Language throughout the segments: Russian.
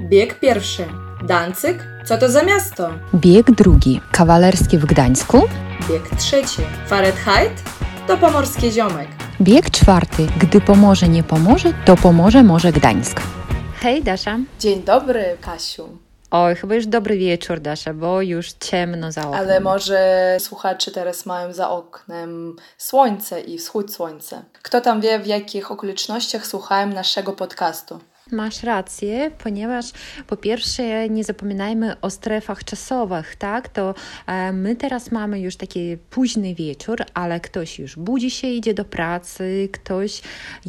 Bieg pierwszy. Dancyg? Co to za miasto? Bieg drugi. Kawalerski w Gdańsku. Bieg trzeci. Fahrenheit? To pomorskie ziomek. Bieg czwarty. Gdy Pomorze nie pomoże, to pomoże może Gdańsk. Hej, Dasza. Dzień dobry, Kasiu. Oj, chyba już dobry wieczór, Dasza, bo już ciemno za oknem. Ale może słuchacze teraz mają za oknem słońce i wschód słońca. Kto tam wie, w jakich okolicznościach słuchałem naszego podcastu? Masz rację, ponieważ po pierwsze nie zapominajmy o strefach czasowych, tak? To e, my teraz mamy już taki późny wieczór, ale ktoś już budzi się, idzie do pracy, ktoś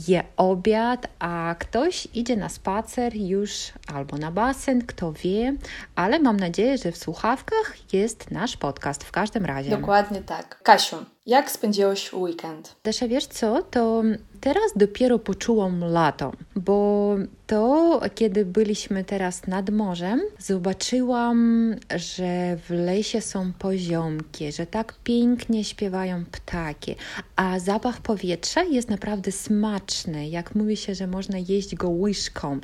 je obiad, a ktoś idzie na spacer już albo na basen, kto wie, ale mam nadzieję, że w słuchawkach jest nasz podcast w każdym razie. Dokładnie tak. Kasiu, jak spędziłeś weekend? Dasza, wiesz co, to teraz dopiero poczułam lato, bo to, kiedy byliśmy teraz nad morzem, zobaczyłam, że w lesie są poziomki, że tak pięknie śpiewają ptaki, a zapach powietrza jest naprawdę smaczny. Jak mówi się, że można jeść go łyżką,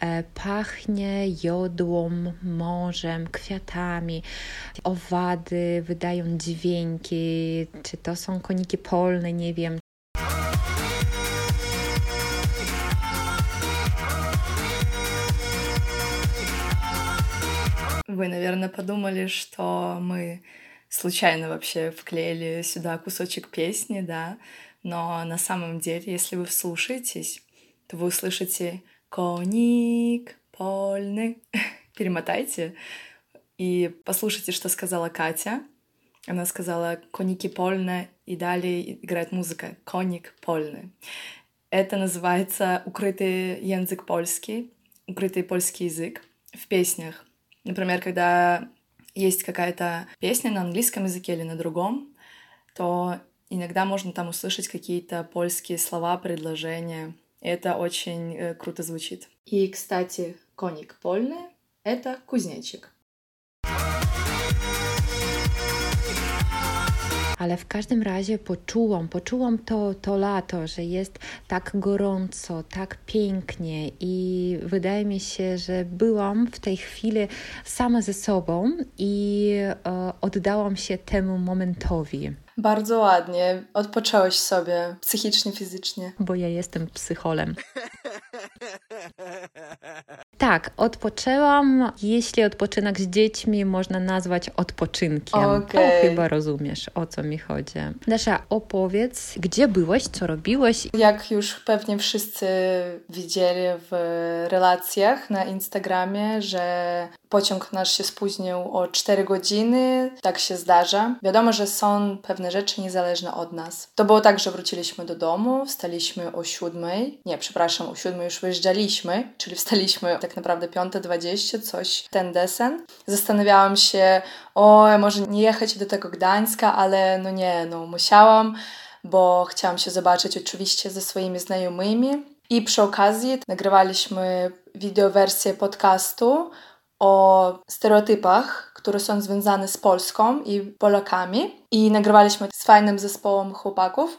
e, pachnie jodłą, morzem, kwiatami, owady wydają dźwięki, czy to są koniki polne, nie wiem, Вы, наверное, подумали, что мы случайно вообще вклеили сюда кусочек песни, да, но на самом деле, если вы вслушаетесь, то вы услышите «коник польный». Перемотайте и послушайте, что сказала Катя. Она сказала «коники польны», и далее играет музыка «коник польный». Это называется «укрытый язык польский», «укрытый польский язык» в песнях. Например, когда есть какая-то песня на английском языке или на другом, то иногда можно там услышать какие-то польские слова, предложения. Это очень э, круто звучит. И, кстати, коник польный — это кузнечик. Ale w każdym razie poczułam, poczułam to, to lato, że jest tak gorąco, tak pięknie i wydaje mi się, że byłam w tej chwili sama ze sobą i e, oddałam się temu momentowi. Bardzo ładnie. Odpocząłeś sobie psychicznie, fizycznie. Bo ja jestem psycholem. Tak, odpoczęłam. Jeśli odpoczynek z dziećmi można nazwać odpoczynkiem, okay. to chyba rozumiesz, o co mi chodzi. Dasza, opowiedz, gdzie byłeś, co robiłeś? Jak już pewnie wszyscy widzieli w relacjach na Instagramie, że pociąg nasz się spóźnił o 4 godziny, tak się zdarza. Wiadomo, że są pewne rzeczy niezależne od nas. To było tak, że wróciliśmy do domu, wstaliśmy o 7, nie, przepraszam, o 7 już wyjeżdżaliśmy, czyli wstaliśmy tak naprawdę 5.20, coś ten desen. Zastanawiałam się, o, może nie jechać do tego Gdańska, ale no nie, no musiałam, bo chciałam się zobaczyć oczywiście ze swoimi znajomymi. I przy okazji nagrywaliśmy wideowersję podcastu o stereotypach, które są związane z Polską i Polakami. I nagrywaliśmy z fajnym zespołem chłopaków,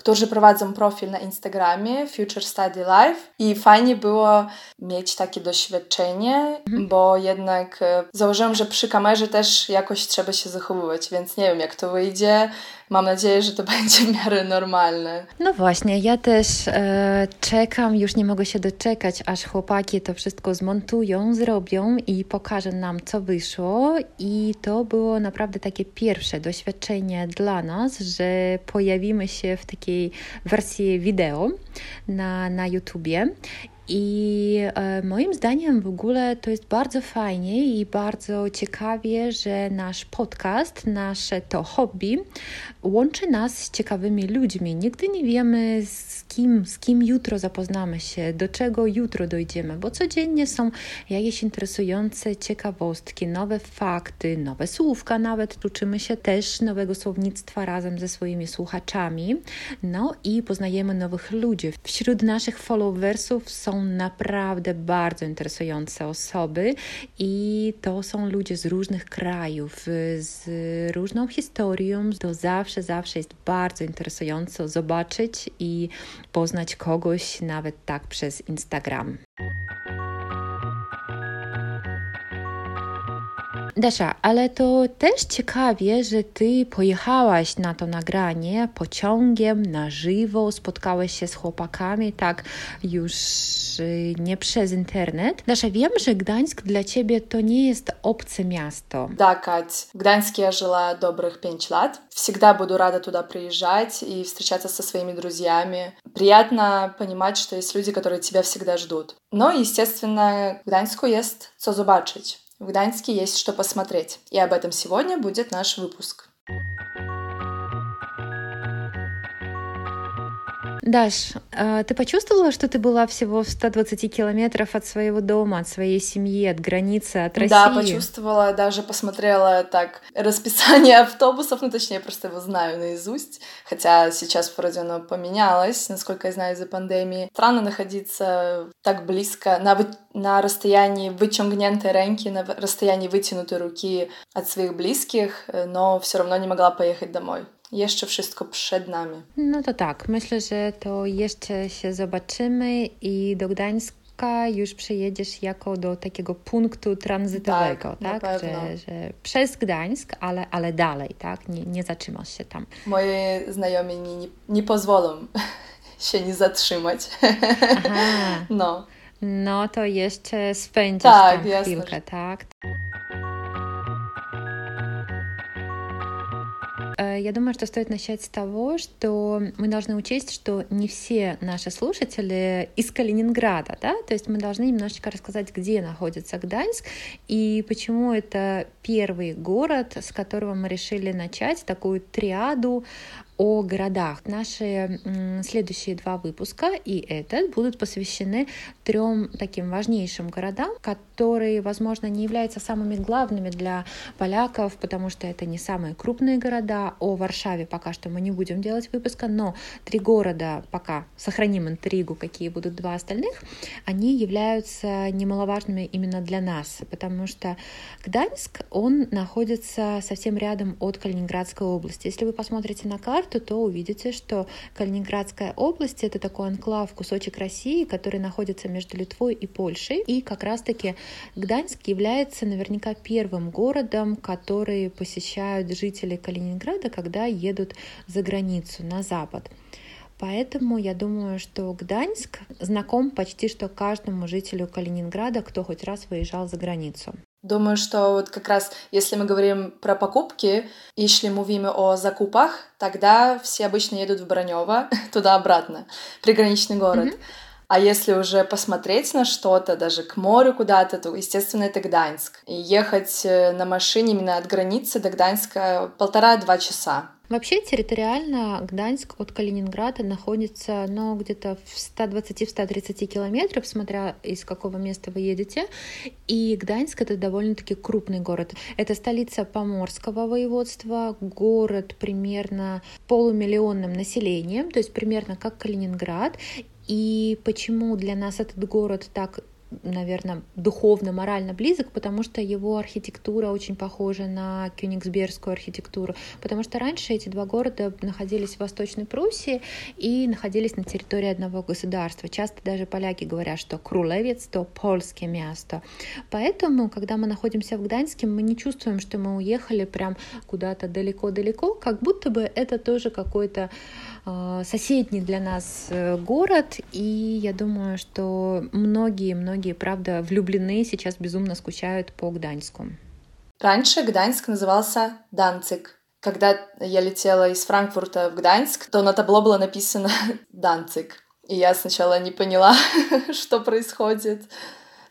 którzy prowadzą profil na Instagramie Future Study Life i fajnie było mieć takie doświadczenie, mhm. bo jednak e, założyłam, że przy kamerze też jakoś trzeba się zachowywać, więc nie wiem jak to wyjdzie. Mam nadzieję, że to będzie w miarę normalne. No właśnie, ja też e, czekam, już nie mogę się doczekać, aż chłopaki to wszystko zmontują, zrobią i pokażą nam, co wyszło. I to było naprawdę takie pierwsze doświadczenie dla nas, że pojawimy się w takiej wersji wideo na, na YouTubie. I e, moim zdaniem w ogóle to jest bardzo fajnie i bardzo ciekawie, że nasz podcast, nasze to hobby łączy nas z ciekawymi ludźmi. Nigdy nie wiemy z kim, z kim jutro zapoznamy się, do czego jutro dojdziemy, bo codziennie są jakieś interesujące ciekawostki, nowe fakty, nowe słówka nawet. Uczymy się też nowego słownictwa razem ze swoimi słuchaczami. No i poznajemy nowych ludzi. Wśród naszych followersów są naprawdę bardzo interesujące osoby i to są ludzie z różnych krajów, z różną historią. To zawsze, zawsze jest bardzo interesujące zobaczyć i poznać kogoś nawet tak przez Instagram. Dasza, ale to też ciekawie, że ty pojechałaś na to nagranie pociągiem na żywo, spotkałaś się z chłopakami, tak już y, nie przez internet. Dasza, wiem, że Gdańsk dla ciebie to nie jest obce miasto. Да, Кать, в Гданьске я жила добрых пять лет. Всегда буду рада туда приезжать и встречаться со своими друзьями. Приятно понимать, что есть люди, которые тебя всегда ждут. Но, естественно, в Гданьску есть co zobaczyć. В Гданьске есть что посмотреть. И об этом сегодня будет наш выпуск. Даш, а ты почувствовала, что ты была всего в 120 километров от своего дома, от своей семьи, от границы, от России? Да, почувствовала, даже посмотрела так расписание автобусов, ну точнее, я просто его знаю наизусть, хотя сейчас вроде оно поменялось, насколько я знаю, из-за пандемии. Странно находиться так близко, на, на расстоянии вычонгнентой ренки, на расстоянии вытянутой руки от своих близких, но все равно не могла поехать домой. Jeszcze wszystko przed nami. No to tak, myślę, że to jeszcze się zobaczymy i do Gdańska już przyjedziesz jako do takiego punktu tranzytowego, tak? tak? Że, że, przez Gdańsk, ale, ale dalej, tak? Nie, nie zatrzymasz się tam. Moi znajomi nie, nie, nie pozwolą się nie zatrzymać. Aha. No. No to jeszcze spędzisz tak, tam chwilkę, jasne. tak? Я думаю, что стоит начать с того, что мы должны учесть, что не все наши слушатели из Калининграда, да, то есть мы должны немножечко рассказать, где находится Гданьск и почему это первый город, с которого мы решили начать такую триаду о городах. Наши следующие два выпуска и этот будут посвящены трем таким важнейшим городам, которые, возможно, не являются самыми главными для поляков, потому что это не самые крупные города. О Варшаве пока что мы не будем делать выпуска, но три города пока сохраним интригу, какие будут два остальных, они являются немаловажными именно для нас, потому что Гданьск, он находится совсем рядом от Калининградской области. Если вы посмотрите на карту, карту, то увидите, что Калининградская область — это такой анклав, кусочек России, который находится между Литвой и Польшей. И как раз-таки Гданьск является наверняка первым городом, который посещают жители Калининграда, когда едут за границу, на запад. Поэтому я думаю, что Гданьск знаком почти что каждому жителю Калининграда, кто хоть раз выезжал за границу. Думаю, что вот как раз если мы говорим про покупки, если mówimy о закупах, тогда все обычно едут в Бронево, туда-обратно, приграничный город. Mm-hmm. А если уже посмотреть на что-то, даже к морю куда-то, то, естественно, это Гданьск. И ехать э, на машине именно от границы до Гданьска полтора-два часа. Вообще территориально Гданьск от Калининграда находится ну, где-то в 120-130 километров, смотря из какого места вы едете. И Гданьск — это довольно-таки крупный город. Это столица Поморского воеводства, город примерно полумиллионным населением, то есть примерно как Калининград. И почему для нас этот город так наверное, духовно-морально близок, потому что его архитектура очень похожа на кёнигсбергскую архитектуру, потому что раньше эти два города находились в Восточной Пруссии и находились на территории одного государства. Часто даже поляки говорят, что Крулевец — то польское место. Поэтому, когда мы находимся в Гданьске, мы не чувствуем, что мы уехали прям куда-то далеко-далеко, как будто бы это тоже какой-то соседний для нас э, город, и я думаю, что многие-многие многие, правда, влюблены, сейчас безумно скучают по Гданьску. Раньше Гданьск назывался Данцик. Когда я летела из Франкфурта в Гданьск, то на табло было написано Данцик. И я сначала не поняла, что происходит.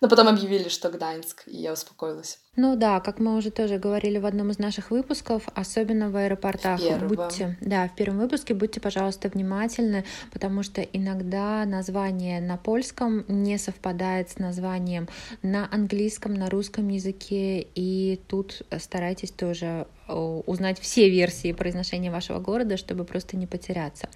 Но потом объявили, что Гданьск, и я успокоилась. Ну да, как мы уже тоже говорили в одном из наших выпусков, особенно в аэропортах. В будьте, да, в первом выпуске будьте, пожалуйста, внимательны, потому что иногда название на польском не совпадает с названием на английском, на русском языке, и тут старайтесь тоже э, узнать все версии произношения вашего города, чтобы просто не потеряться.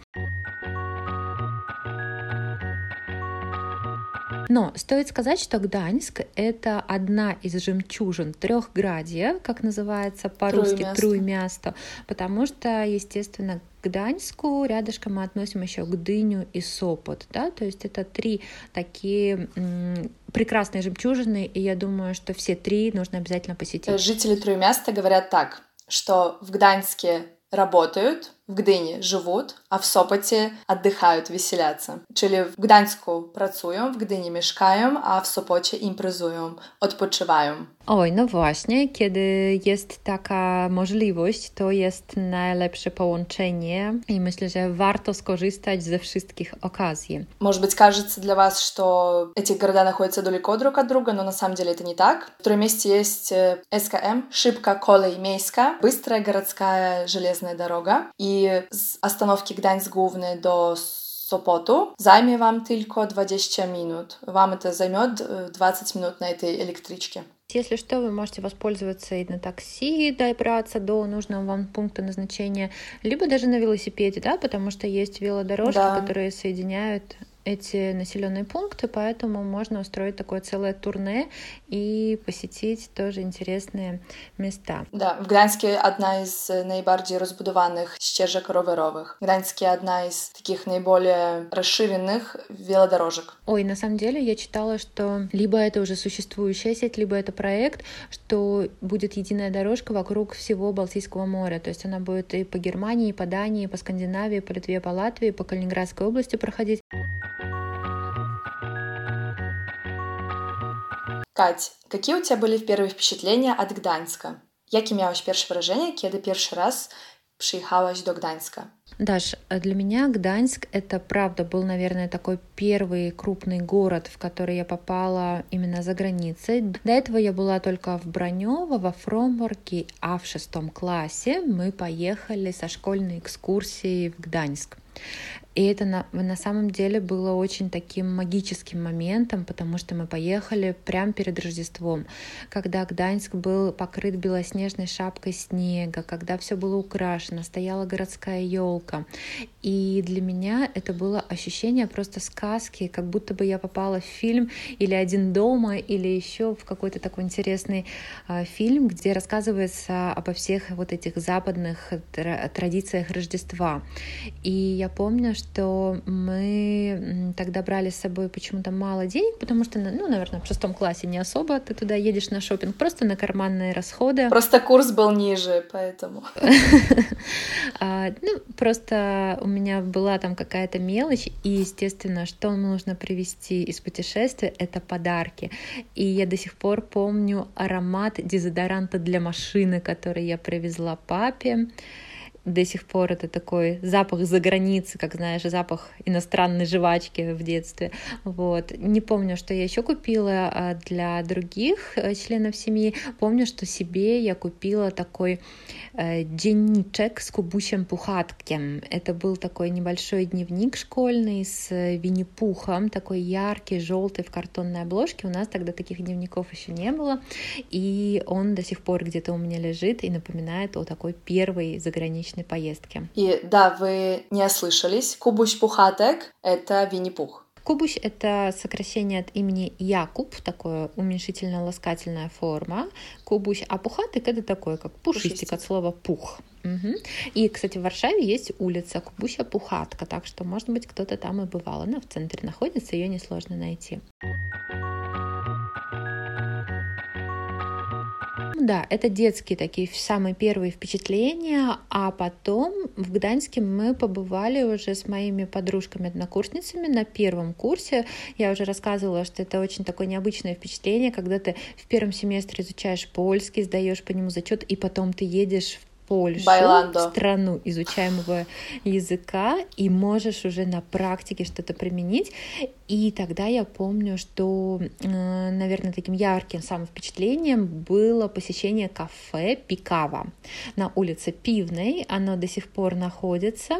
Но стоит сказать, что Гданьск — это одна из жемчужин трехградия, как называется по-русски, Труймясто, потому что, естественно, к Гданьску рядышком мы относим еще Гдыню и Сопот, да, то есть это три такие прекрасные жемчужины, и я думаю, что все три нужно обязательно посетить. Жители Труймяста говорят так, что в Гданьске работают, в Гдыні живуть, а в Сопоті віддихають, веселяться. Czyli в Gdańsku pracują, w Gdyni mieszkają, a w Sopocie imprezują, odpoczywają. Oj, no właśnie, kiedy jest taka możliwość, to jest najlepsze połączenie i myślę, że warto skorzystać ze wszystkich okazji. Может быть, кажется для вас, что эти города находятся далеко друг от друга, но на самом деле это не так. В втором месте есть СКМ, Шибка, Колей, Мейска, быстрая городская железная дорога. И z остановки Gdańsk Główny do Sopotu zajmie Wam tylko 20 minut. Вам это займет 20 минут на этой электричке. Если что, вы можете воспользоваться и на такси, добраться до нужного вам пункта назначения, либо даже на велосипеде, да, потому что есть велодорожки, да. которые соединяют эти населенные пункты, поэтому можно устроить такое целое турне и посетить тоже интересные места. Да, в Гданьске одна из наиболее разбудованных ścieżek rowerowych. Гданьске одна из таких наиболее расширенных велодорожек. Ой, на самом деле я читала, что либо это уже существующая сеть, либо это проект, что будет единая дорожка вокруг всего Балтийского моря. То есть она будет и по Германии, и по Дании, и по Скандинавии, по Литве, по Латвии, по Калининградской области проходить. Кать, какие у тебя были первые впечатления от Гданьска? Jakie miałaś pierwsze wrażenie, kiedy pierwszy raz przyjechałaś do Gdańska? Даш, для меня Гданьск это правда был, наверное, такой первый крупный город, в который я попала именно за границей. До этого я была только в Бронево, во Фромворке, а в шестом классе мы поехали со школьной экскурсией в Гданьск. И это на, на самом деле было очень таким магическим моментом, потому что мы поехали прямо перед Рождеством, когда Гданьск был покрыт белоснежной шапкой снега, когда все было украшено, стояла городская елка. И для меня это было ощущение просто сказки, как будто бы я попала в фильм или «Один дома», или еще в какой-то такой интересный э, фильм, где рассказывается обо всех вот этих западных традициях Рождества. И я помню, что мы тогда брали с собой почему-то мало денег, потому что, ну, наверное, в шестом классе не особо ты туда едешь на шопинг, просто на карманные расходы. Просто курс был ниже, поэтому. А, ну, просто у меня была там какая-то мелочь, и, естественно, что нужно привезти из путешествия, это подарки. И я до сих пор помню аромат дезодоранта для машины, который я привезла папе до сих пор это такой запах за границы, как знаешь, запах иностранной жвачки в детстве. Вот. Не помню, что я еще купила а, для других э, членов семьи. Помню, что себе я купила такой э, денничек с кубусем пухаткем. Это был такой небольшой дневник школьный с Винни-Пухом, такой яркий, желтый в картонной обложке. У нас тогда таких дневников еще не было. И он до сих пор где-то у меня лежит и напоминает о такой первой заграничной заграничной поездки. И да, вы не ослышались. Кубуш Пухатек — это Винни-Пух. Кубуш — это сокращение от имени Якуб, такое уменьшительно-ласкательная форма. Кубуш, а пухатик — это такое, как пушистик, пушистик. от слова пух. Угу. И, кстати, в Варшаве есть улица Кубуся Пухатка, так что, может быть, кто-то там и бывал. Она в центре находится, ее несложно найти. Да, это детские такие самые первые впечатления, а потом в Гданьске мы побывали уже с моими подружками-однокурсницами на первом курсе. Я уже рассказывала, что это очень такое необычное впечатление, когда ты в первом семестре изучаешь польский, сдаешь по нему зачет, и потом ты едешь в Польшу, Байландо. страну изучаемого языка, и можешь уже на практике что-то применить. И тогда я помню, что, э, наверное, таким ярким самым впечатлением было посещение кафе Пикава на улице Пивной. Оно до сих пор находится.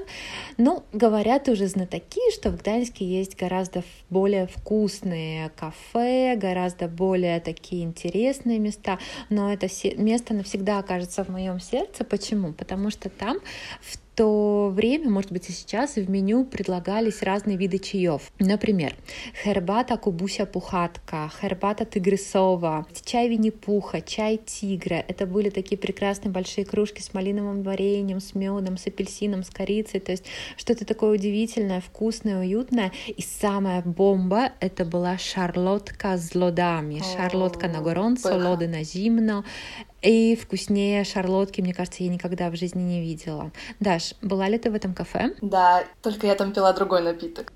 Ну, говорят уже знатоки, что в Гданьске есть гораздо более вкусные кафе, гораздо более такие интересные места, но это место навсегда окажется в моем сердце, Почему? Потому что там в то время, может быть, и сейчас в меню предлагались разные виды чаев. Например, хербата кубуся пухатка, хербата тигрисова, чай Винни-Пуха, чай тигра. Это были такие прекрасные большие кружки с малиновым вареньем, с медом, с апельсином, с корицей. То есть что-то такое удивительное, вкусное, уютное. И самая бомба — это была шарлотка с лодами. Шарлотка на горонцо, лоды на зимно. И вкуснее шарлотки, мне кажется, я никогда в жизни не видела. Даш, была ли ты в этом кафе? Да, только я там пила другой напиток.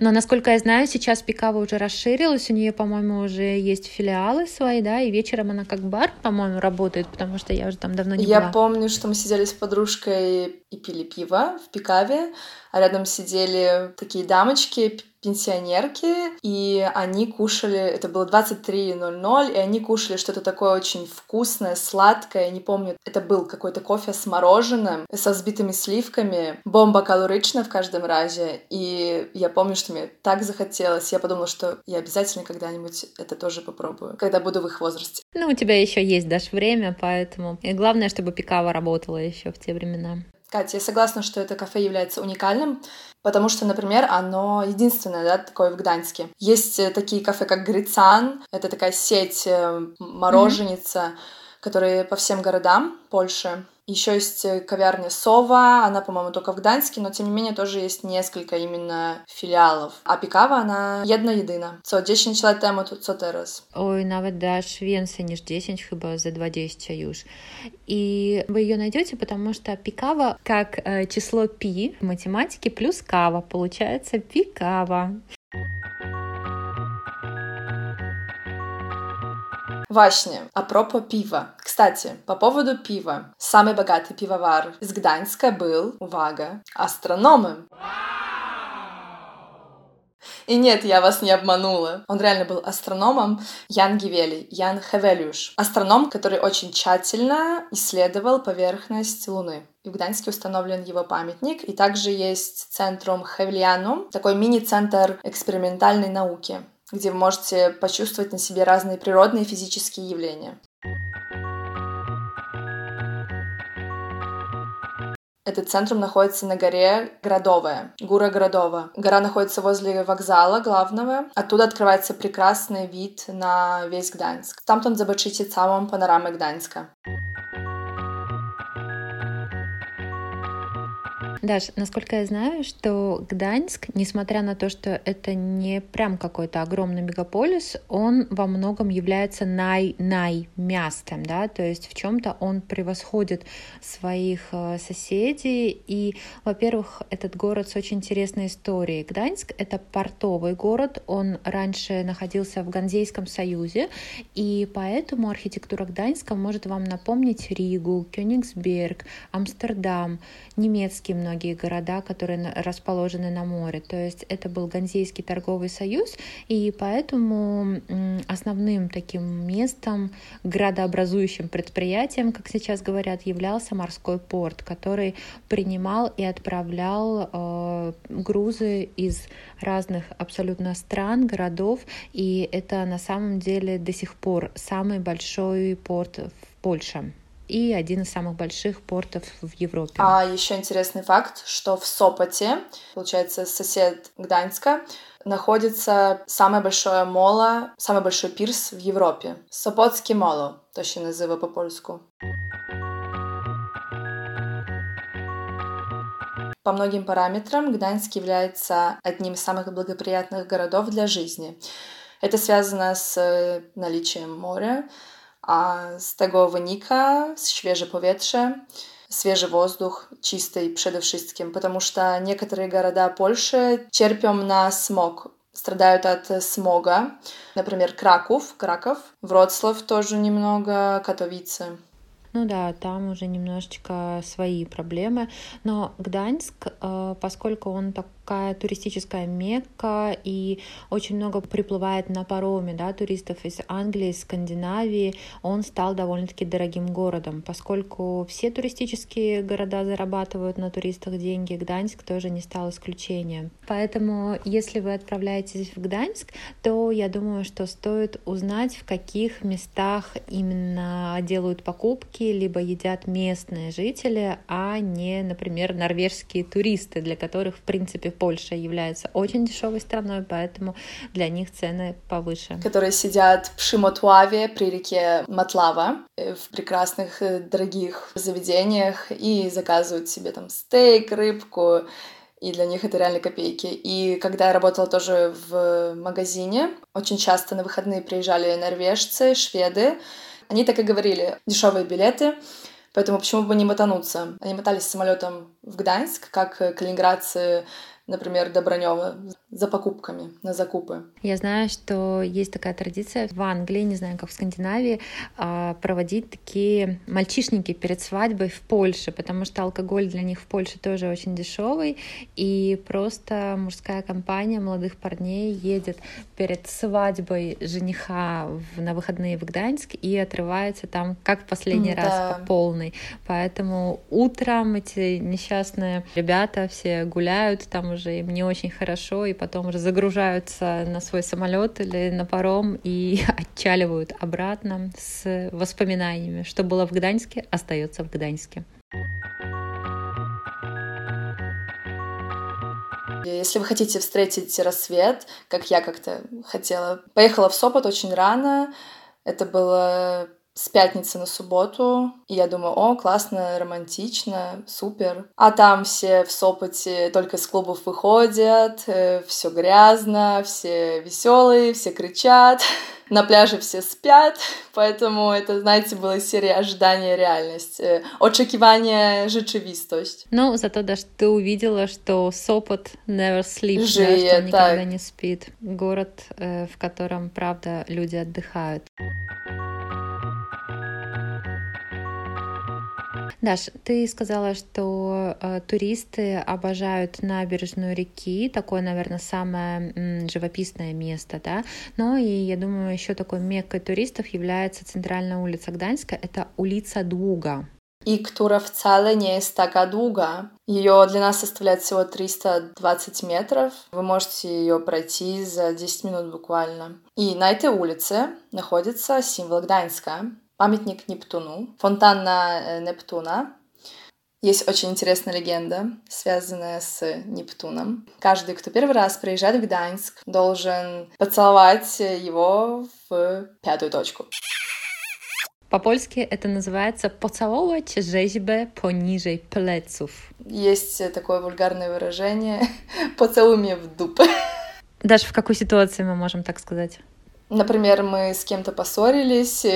Но, насколько я знаю, сейчас Пикава уже расширилась, у нее, по-моему, уже есть филиалы свои, да, и вечером она как бар, по-моему, работает, потому что я уже там давно не я была. Я помню, что мы сидели с подружкой и пили пиво в Пикаве, а рядом сидели такие дамочки, пенсионерки, и они кушали, это было 23.00, и они кушали что-то такое очень вкусное, сладкое, я не помню, это был какой-то кофе с мороженым, со взбитыми сливками, бомба калоричная в каждом разе, и я помню, что мне так захотелось, я подумала, что я обязательно когда-нибудь это тоже попробую, когда буду в их возрасте. Ну, у тебя еще есть даже время, поэтому... И главное, чтобы пикава работала еще в те времена. Катя, я согласна, что это кафе является уникальным, потому что, например, оно единственное, да, такое в Гданьске. Есть э, такие кафе, как Грицан, это такая сеть э, мороженица, mm-hmm. Которые по всем городам Польши. Еще есть э, ковярня Сова, она, по-моему, только в Гданьске, но тем не менее тоже есть несколько именно филиалов. А Пикава, она jedna jedyna. Co 10 lat temu, co teraz? Ой, nawet dasz więcej niż 10, chyba за 20 już. И вы ее найдете, потому что пикава как э, число пи в математике плюс кава, получается пикава. Właśnie, a propos piwa. Кстати, по поводу пива. Самый богатый пивовар из Гданьска был, увага, астрономом. И нет, я вас не обманула. Он реально был астрономом Ян Гивели, Ян Хевелюш. Астроном, который очень тщательно исследовал поверхность Луны. И в Гданьске установлен его памятник. И также есть центром Хевлианум, такой мини-центр экспериментальной науки где вы можете почувствовать на себе разные природные физические явления. Этот центр находится на горе Градовая, Гура Градова. Гора находится возле вокзала главного. Оттуда открывается прекрасный вид на весь Гданьск. Там там zobaczycie całą панораму Гданьска. Даш, насколько я знаю, что Гданьск, несмотря на то, что это не прям какой-то огромный мегаполис, он во многом является най-най местом, да, то есть в чем-то он превосходит своих э, соседей. И, во-первых, этот город с очень интересной историей. Гданьск — это портовый город, он раньше находился в Ганзейском союзе, и поэтому архитектура Гданьска может вам напомнить Ригу, Кёнигсберг, Амстердам, немецкие многие многие города, которые расположены на море. То есть это был Ганзейский торговый союз, и поэтому основным таким местом, градообразующим предприятием, как сейчас говорят, являлся морской порт, который принимал и отправлял э, грузы из разных абсолютно стран, городов, и это на самом деле до сих пор самый большой порт в Польше и один из самых больших портов в Европе. А еще интересный факт, что в Сопоте, получается, сосед Гданьска, находится самое большое моло, самый большой пирс в Европе. Сопотский моло, то się nazywa по-польску. По многим параметрам Гданьск является одним из самых благоприятных городов для жизни. Это связано с э, наличием моря, a z tego wynika świeże powietrze, свежий воздух, чистый przede wszystkim, потому что некоторые города Польши терпят на смог, страдают от смога. Например, Краков, Краков, Вроцлав тоже немного, Катовице. Ну да, там уже немножечко свои проблемы. Но Гданьск, э, поскольку он так такая туристическая мекка, и очень много приплывает на пароме да, туристов из Англии, из Скандинавии. Он стал довольно-таки дорогим городом, поскольку все туристические города зарабатывают на туристах деньги, Гданьск тоже не стал исключением. Поэтому, если вы отправляетесь в Гданьск, то я думаю, что стоит узнать, в каких местах именно делают покупки, либо едят местные жители, а не, например, норвежские туристы, для которых, в принципе, Польша является очень дешевой страной, поэтому для них цены повыше. Которые сидят в Шимотуаве при реке Матлава э, в прекрасных э, дорогих заведениях и заказывают себе там стейк, рыбку, и для них это реально копейки. И когда я работала тоже в магазине, очень часто на выходные приезжали норвежцы, шведы, они так и говорили, дешевые билеты, поэтому почему бы не мотануться? Они мотались самолетом в Гданьск, как калининградцы например, Добронева за покупками, на закупы. Я знаю, что есть такая традиция в Англии, не знаю, как в Скандинавии, а, проводить такие мальчишники перед свадьбой в Польше, потому что алкоголь для них в Польше тоже очень дешевый, и просто мужская компания молодых парней едет перед свадьбой жениха на выходные в Гданьск и отрывается там как в последний да. раз по полной. Поэтому утром эти несчастные ребята все гуляют, там уже им не очень хорошо, и потом уже загружаются на свой самолет или на паром и отчаливают обратно с воспоминаниями. Что было в Гданьске, остается в Гданьске. Если вы хотите встретить рассвет, как я как-то хотела, поехала в Сопот очень рано. Это было с пятницы на субботу, и я думаю, о, классно, романтично, супер. А там все в Сопоте только с клубов выходят, э, все грязно, все веселые, все кричат, на пляже все спят, поэтому это, знаете, была серия ожидания реальность, э, очекивание rzeczywistość. Ну, зато даже ты увидела, что Сопот never sleeps, Жие, да, что он никогда так. не спит. Город, э, в котором, правда, люди отдыхают. Даш, ты сказала, что э, туристы обожают набережную реки, такое, наверное, самое м, живописное место, да. Но и я думаю, еще такой меккой туристов является центральная улица Гданьска, это улица Двуга. И która wcale не jest taka długa. Ее длина составляет всего 320 метров. Вы можете ее пройти за 10 минут буквально. И на этой улице находится символ Гданьска памятник Нептуну, фонтан на э, Нептуна. Есть очень интересная легенда, связанная с Нептуном. Каждый, кто первый раз приезжает в Гданьск, должен поцеловать его в пятую точку. По-польски это называется «поцеловать rzeźbę poniżej pleców». Есть такое вульгарное выражение «поцелуй меня в дуп». Даже в какой ситуации мы можем так сказать? Например, мы с кем-то поссорились,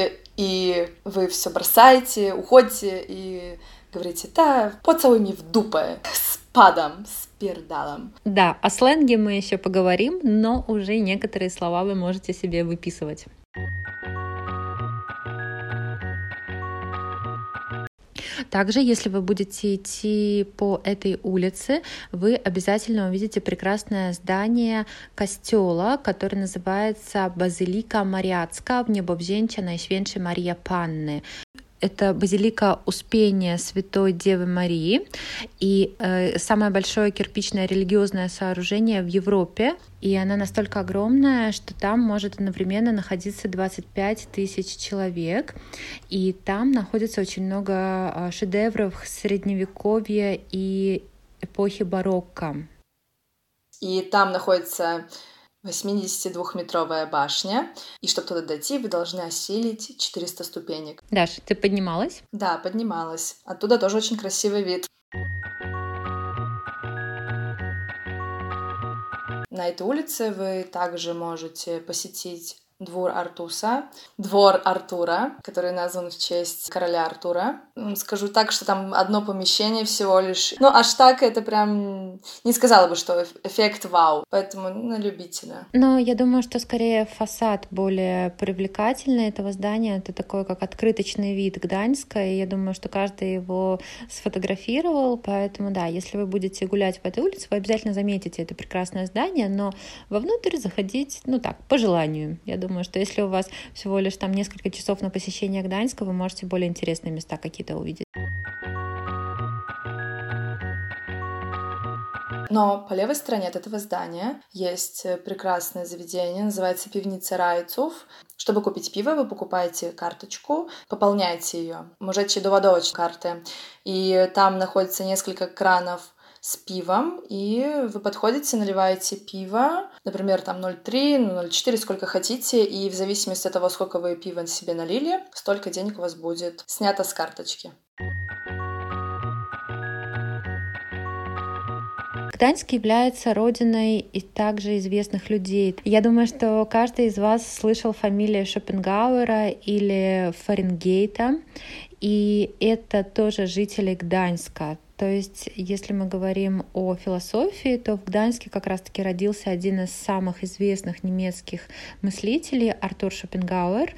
и вы все бросаете, уходите и говорите, да, поцелуй мне в дупе, с падом, с пердалом. Да, о сленге мы еще поговорим, но уже некоторые слова вы можете себе выписывать. Также, если вы будете идти по этой улице, вы обязательно увидите прекрасное здание костела, которое называется Базилика Мариацка в Небовзенча Найшвенши Мария Панны это базилика Успения Святой Девы Марии и э, самое большое кирпичное религиозное сооружение в Европе. И она настолько огромная, что там может одновременно находиться 25 тысяч человек. И там находится очень много э, шедевров средневековья и эпохи барокко. И там находится 82-метровая башня, и чтобы туда дойти, вы должны осилить 400 ступенек. Даша, ты поднималась? Да, поднималась. Оттуда тоже очень красивый вид. На этой улице вы также можете посетить двор Артуса, двор Артура, который назван в честь короля Артура. Скажу так, что там одно помещение всего лишь. Ну, аж так это прям... Не сказала бы, что эффект вау. Поэтому на любителя. Но я думаю, что скорее фасад более привлекательный этого здания. Это такой, как открыточный вид Гданьска. И я думаю, что каждый его сфотографировал. Поэтому, да, если вы будете гулять по этой улице, вы обязательно заметите это прекрасное здание. Но вовнутрь заходить, ну так, по желанию. Я думаю, что если у вас всего лишь там несколько часов на посещение Гданьска, вы можете более интересные места какие-то увидеть. Но по левой стороне от этого здания есть прекрасное заведение, называется пивница Райцов. Чтобы купить пиво, вы покупаете карточку, пополняете ее, можете до водовочной карты, и там находится несколько кранов с пивом, и вы подходите, наливаете пиво, например, там 0,3, 0,4, сколько хотите, и в зависимости от того, сколько вы пива себе налили, столько денег у вас будет снято с карточки. Гданьск является родиной и также известных людей. Я думаю, что каждый из вас слышал фамилию Шопенгауэра или Фаренгейта, и это тоже жители Гданьска. То есть, если мы говорим о философии, то в Гданьске как раз-таки родился один из самых известных немецких мыслителей Артур Шопенгауэр,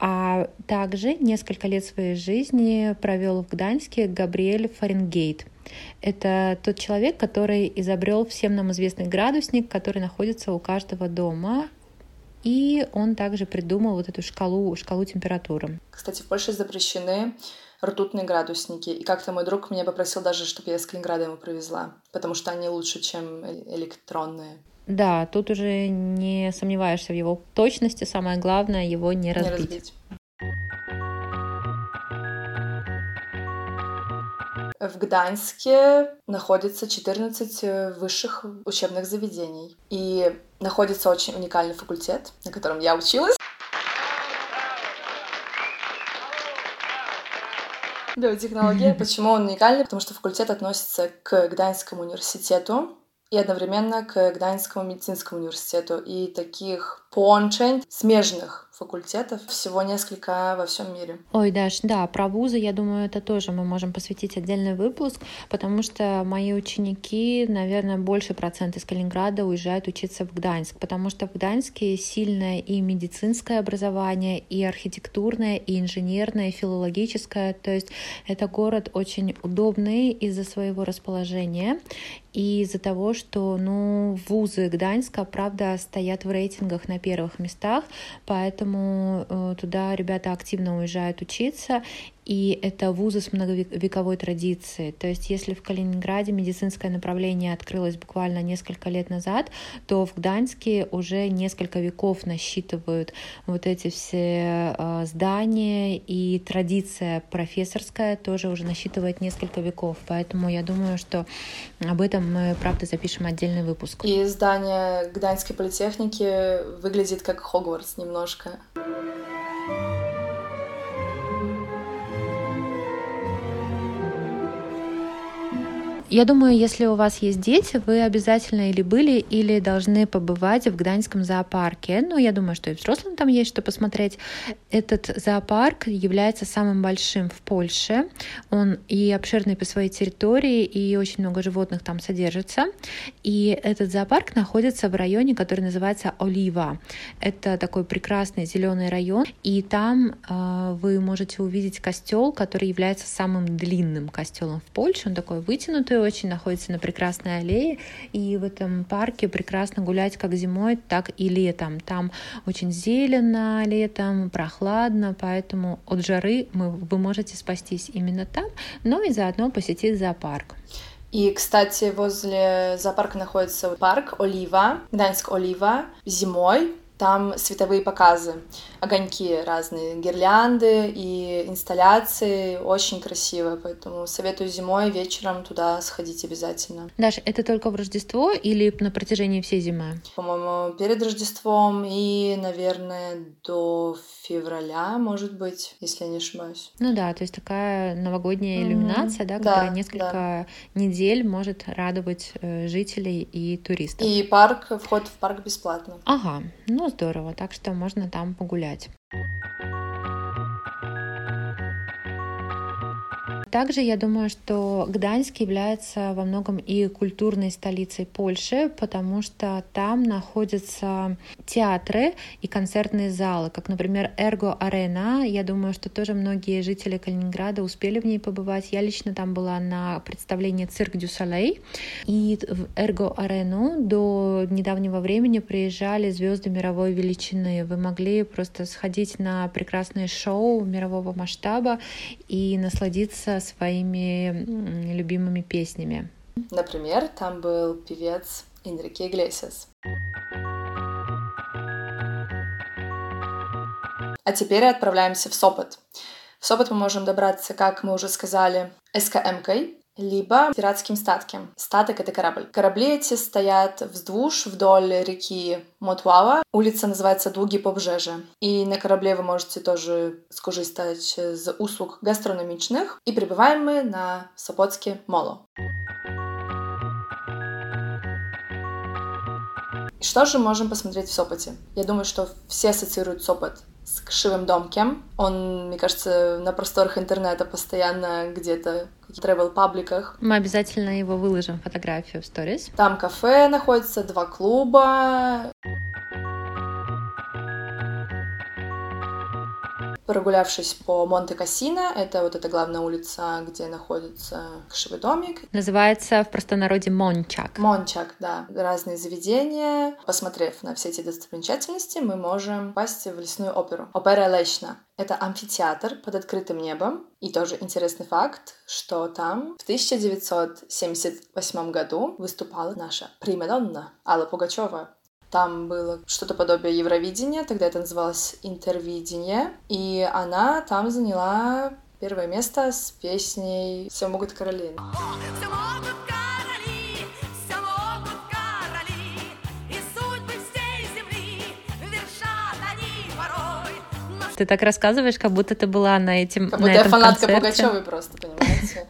а также несколько лет своей жизни провел в Гданьске Габриэль Фаренгейт. Это тот человек, который изобрел всем нам известный градусник, который находится у каждого дома, и он также придумал вот эту шкалу, шкалу температуры. Кстати, в Польше запрещены ртутные градусники. И как-то мой друг меня попросил даже, чтобы я из Калининграда ему привезла, потому что они лучше, чем электронные. Да, тут уже не сомневаешься в его точности, самое главное его не разбить. Не разбить. В Гданьске находится 14 высших учебных заведений. И находится очень уникальный факультет, на котором я училась. Биотехнология. Почему он уникальный? Потому что факультет относится к Гданьскому университету и одновременно к Гданьскому медицинскому университету. И таких поłączeń смежных факультетов, всего несколько во всем мире. Ой, Даш, да, про вузы, я думаю, это тоже мы можем посвятить отдельный выпуск, потому что мои ученики, наверное, больше процент из Калининграда уезжают учиться в Гданьск, потому что в Гданьске сильное и медицинское образование, и архитектурное, и инженерное, и филологическое, то есть это город очень удобный из-за своего расположения и из-за того, что ну, вузы Гданьска, правда, стоят в рейтингах на первых местах, поэтому э, туда ребята активно уезжают учиться, и это вузы с многовековой традицией. То есть если в Калининграде медицинское направление открылось буквально несколько лет назад, то в Гданьске уже несколько веков насчитывают вот эти все э, здания, и традиция профессорская тоже уже насчитывает несколько веков. Поэтому я думаю, что об этом мы, правда, запишем отдельный выпуск. И здание Гданьской политехники выглядит как Хогвартс немножко. Я думаю, если у вас есть дети, вы обязательно или были, или должны побывать в Гданьском зоопарке. Ну, я думаю, что и взрослым там есть что посмотреть. Этот зоопарк является самым большим в Польше. Он и обширный по своей территории, и очень много животных там содержится. И этот зоопарк находится в районе, который называется Олива. Это такой прекрасный зеленый район, и там э, вы можете увидеть костел, который является самым длинным костелом в Польше. Он такой вытянутый, очень находится на прекрасной аллее, и в этом парке прекрасно гулять как зимой, так и летом. Там очень зелено летом, прохладно, поэтому от жары мы, вы можете спастись именно там, но и заодно посетить зоопарк. И, кстати, возле зоопарка находится парк Олива, Гданьск Олива, зимой там световые показы, огоньки разные, гирлянды и инсталляции. Очень красиво, поэтому советую зимой вечером туда сходить обязательно. Даша, это только в Рождество или на протяжении всей зимы? По-моему, перед Рождеством и, наверное, до февраля, может быть, если я не ошибаюсь. Ну да, то есть такая новогодняя иллюминация, mm-hmm. да, которая да, несколько да. недель может радовать э, жителей и туристов. И парк, вход в парк бесплатно. Ага, ну здорово, так что можно там погулять. Также я думаю, что Гданьск является во многом и культурной столицей Польши, потому что там находятся театры и концертные залы, как, например, Эрго Арена. Я думаю, что тоже многие жители Калининграда успели в ней побывать. Я лично там была на представлении «Цирк Дю Солей». И в Эрго Арену до недавнего времени приезжали звезды мировой величины. Вы могли просто сходить на прекрасное шоу мирового масштаба и насладиться своими любимыми песнями. Например, там был певец Энрике Иглесиас. А теперь отправляемся в Сопот. В Сопот мы можем добраться, как мы уже сказали, СКМ-кой, либо пиратским статком. Статок — это корабль. Корабли эти стоят вздвуж вдоль реки Мотуава. Улица называется Дуги Побжежа. И на корабле вы можете тоже скористать з услуг гастрономичных. И прибываем мы на Сопотске Моло. Что же можем посмотреть в Сопоте? Я думаю, что все ассоциируют Сопот с Кшивым Домкем. Он, мне кажется, на просторах интернета постоянно где-то в travel-пабликах. Мы обязательно его выложим, фотографию в сторис. Там кафе находится, два клуба. Прогулявшись по Монте-Кассино, это вот эта главная улица, где находится кшевый домик. Называется в простонародье Мончак. Мончак, да. Разные заведения. Посмотрев на все эти достопримечательности, мы можем попасть в лесную оперу. Опера Лещна. Это амфитеатр под открытым небом. И тоже интересный факт, что там в 1978 году выступала наша примадонна Алла Пугачева. Там было что-то подобие Евровидения, тогда это называлось Интервидение, и она там заняла первое место с песней «Все могут короли». Ты так рассказываешь, как будто ты была на этим Как будто на я фанатка концерте. Пугачевой просто, понимаете?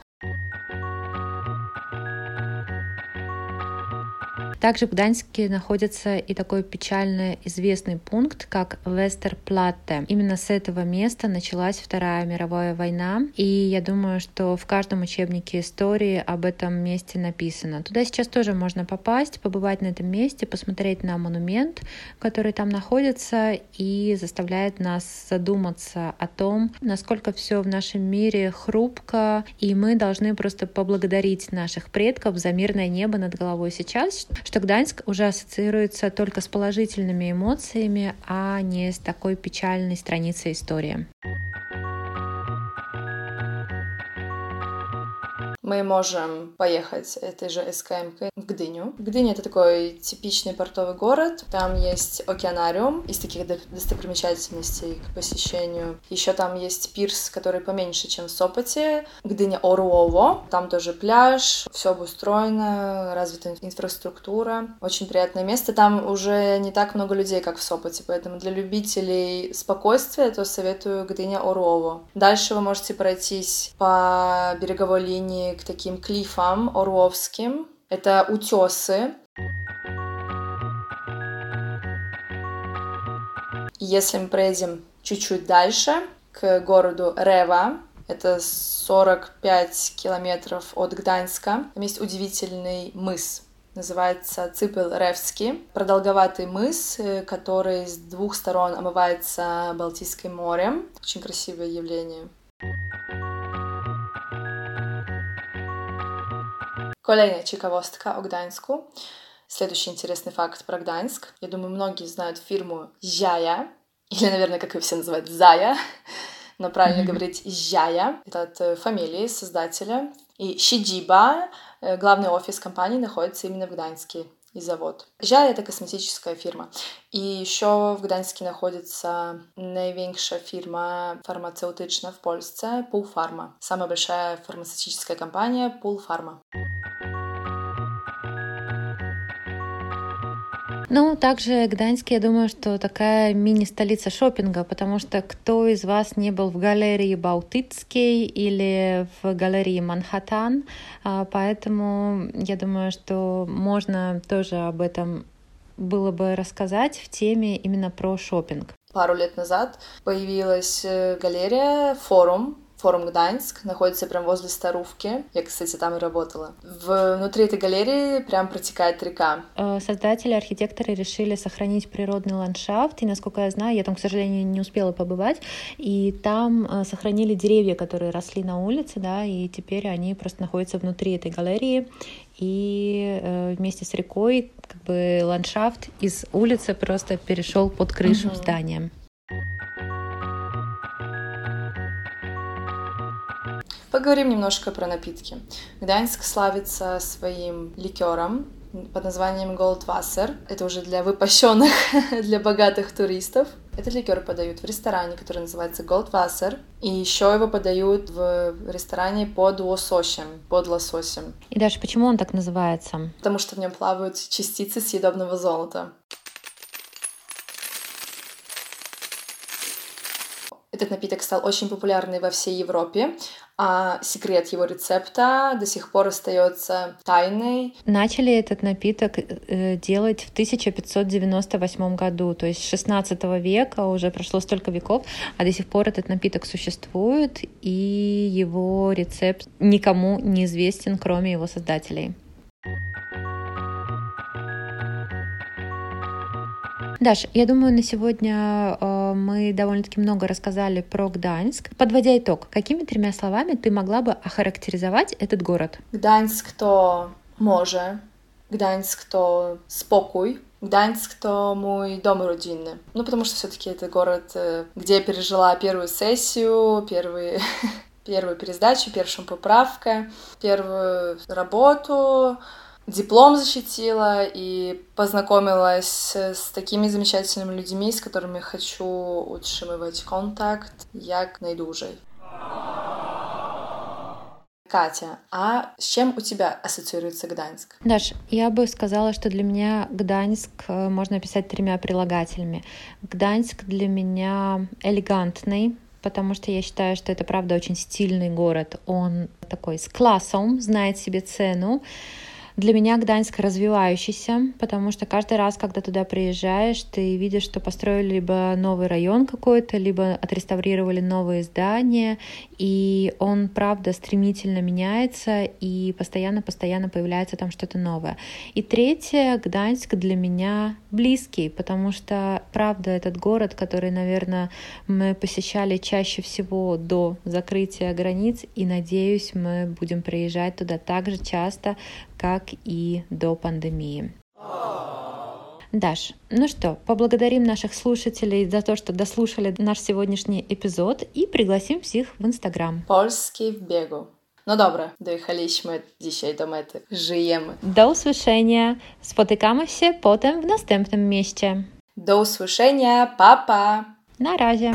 Также в Гданьске находится и такой печально известный пункт, как Вестерплатте. Именно с этого места началась Вторая мировая война, и я думаю, что в каждом учебнике истории об этом месте написано. Туда сейчас тоже можно попасть, побывать на этом месте, посмотреть на монумент, который там находится, и заставляет нас задуматься о том, насколько все в нашем мире хрупко, и мы должны просто поблагодарить наших предков за мирное небо над головой сейчас, что Гданьск уже ассоциируется только с положительными эмоциями, а не с такой печальной страницей истории. Мы можем поехать этой же СКМ в Гдыню. Гдыня — это такой типичный портовый город. Там есть океанариум из таких достопримечательностей к посещению. Еще там есть пирс, который поменьше, чем в Сопоте. Гдыня Оруово. Там тоже пляж, все обустроено, развита инфраструктура. Очень приятное место. Там уже не так много людей, как в Сопоте, поэтому для любителей спокойствия то советую Гдыня Оруово. Дальше вы можете пройтись по береговой линии к таким клифам орловским. Это утесы. Если мы проедем чуть-чуть дальше, к городу Рева, это 45 километров от Гданьска, там есть удивительный мыс, называется Ципел Ревский. Продолговатый мыс, который с двух сторон омывается Балтийским морем. Очень красивое явление. Kolejna ciekawostka o Gdańsku. Следующий интересный факт про Гданьск. Я думаю, многие знают фирму Зяя, или, наверное, как ее все называют, Зая, но правильно mm-hmm. говорить Зяя. Это от фамилии создателя. И Шидиба, главный офис компании, находится именно в Гданьске и завод. Жай — это косметическая фирма. И еще в Гданьске находится наименьшая фирма фармацевтичная в Польsce, Пулфарма. Самая большая фармацевтическая компания Пулфарма. Ну, также Гданьск, я думаю, что такая мини-столица шопинга, потому что кто из вас не был в галерее Балтийский или в галерее Манхэттен, а, поэтому я думаю, что можно тоже об этом было бы рассказать в теме именно про шопинг? Пару лет назад появилась э, галерея, форум Форум Гданьск находится прямо возле Старувки. Я, кстати, там и работала. Внутри этой галереи прям протекает река. Э, создатели, архитекторы решили сохранить природный ландшафт, и, насколько я знаю, я там, к сожалению, не успела побывать, и там э, сохранили деревья, которые росли на улице, да, и теперь они просто находятся внутри этой галереи, и э, вместе с рекой как бы ландшафт из улицы просто перешел под крышу угу. здания. Поговорим немножко про напитки. Гданьск славится своим ликером под названием Goldwasser. Это уже для выпащенных, для богатых туристов. Этот ликер подают в ресторане, который называется Goldwasser. И еще его подают в ресторане под лососем, под лососем. И даже почему он так называется? Потому что в нем плавают частицы съедобного золота. Этот напиток стал очень популярный во всей Европе, а секрет его рецепта до сих пор остается тайной. Начали этот напиток э, делать в 1598 году, то есть 16 века, уже прошло столько веков, а до сих пор этот напиток существует, и его рецепт никому не известен, кроме его создателей. Даш, я думаю, на сегодня э, мы довольно-таки много рассказали про Гданьск. Подводя итог, какими тремя словами ты могла бы охарактеризовать этот город? Гданьск то może, Гданьск то спокой, Гданьск то мой дом родинный. Ну, потому что все-таки это город, э, где я пережила первую сессию, первые первую пересдачу, первую поправку, первую работу, диплом защитила и познакомилась с такими замечательными людьми, с которыми хочу utrzymywać контакт, як найдужей. Катя, а с чем у тебя ассоциируется Гданьск? Даш, я бы сказала, что для меня Гданьск э, можно описать тремя прилагательными. Гданьск для меня элегантный, потому что я считаю, что это правда очень стильный город. Он такой с классом, знает себе цену. Для меня Гданьск развивающийся, потому что каждый раз, когда туда приезжаешь, ты видишь, что построили либо новый район какой-то, либо отреставрировали новые здания, и он, правда, стремительно меняется, и постоянно-постоянно появляется там что-то новое. И третье, Гданьск для меня близкий, потому что, правда, этот город, который, наверное, мы посещали чаще всего до закрытия границ, и, надеюсь, мы будем приезжать туда так же часто, как и до пандемии. Даш, ну что, поблагодарим наших слушателей за то, что дослушали наш сегодняшний эпизод и пригласим всех в Instagram. Polski w biegu. No dobra, dojechaliśmy dzisiaj do mety. Żyjemy. Do usłyszenia. Spotykamy się potem w następnym mieście. Do usłyszenia. Pa, pa. Na razie.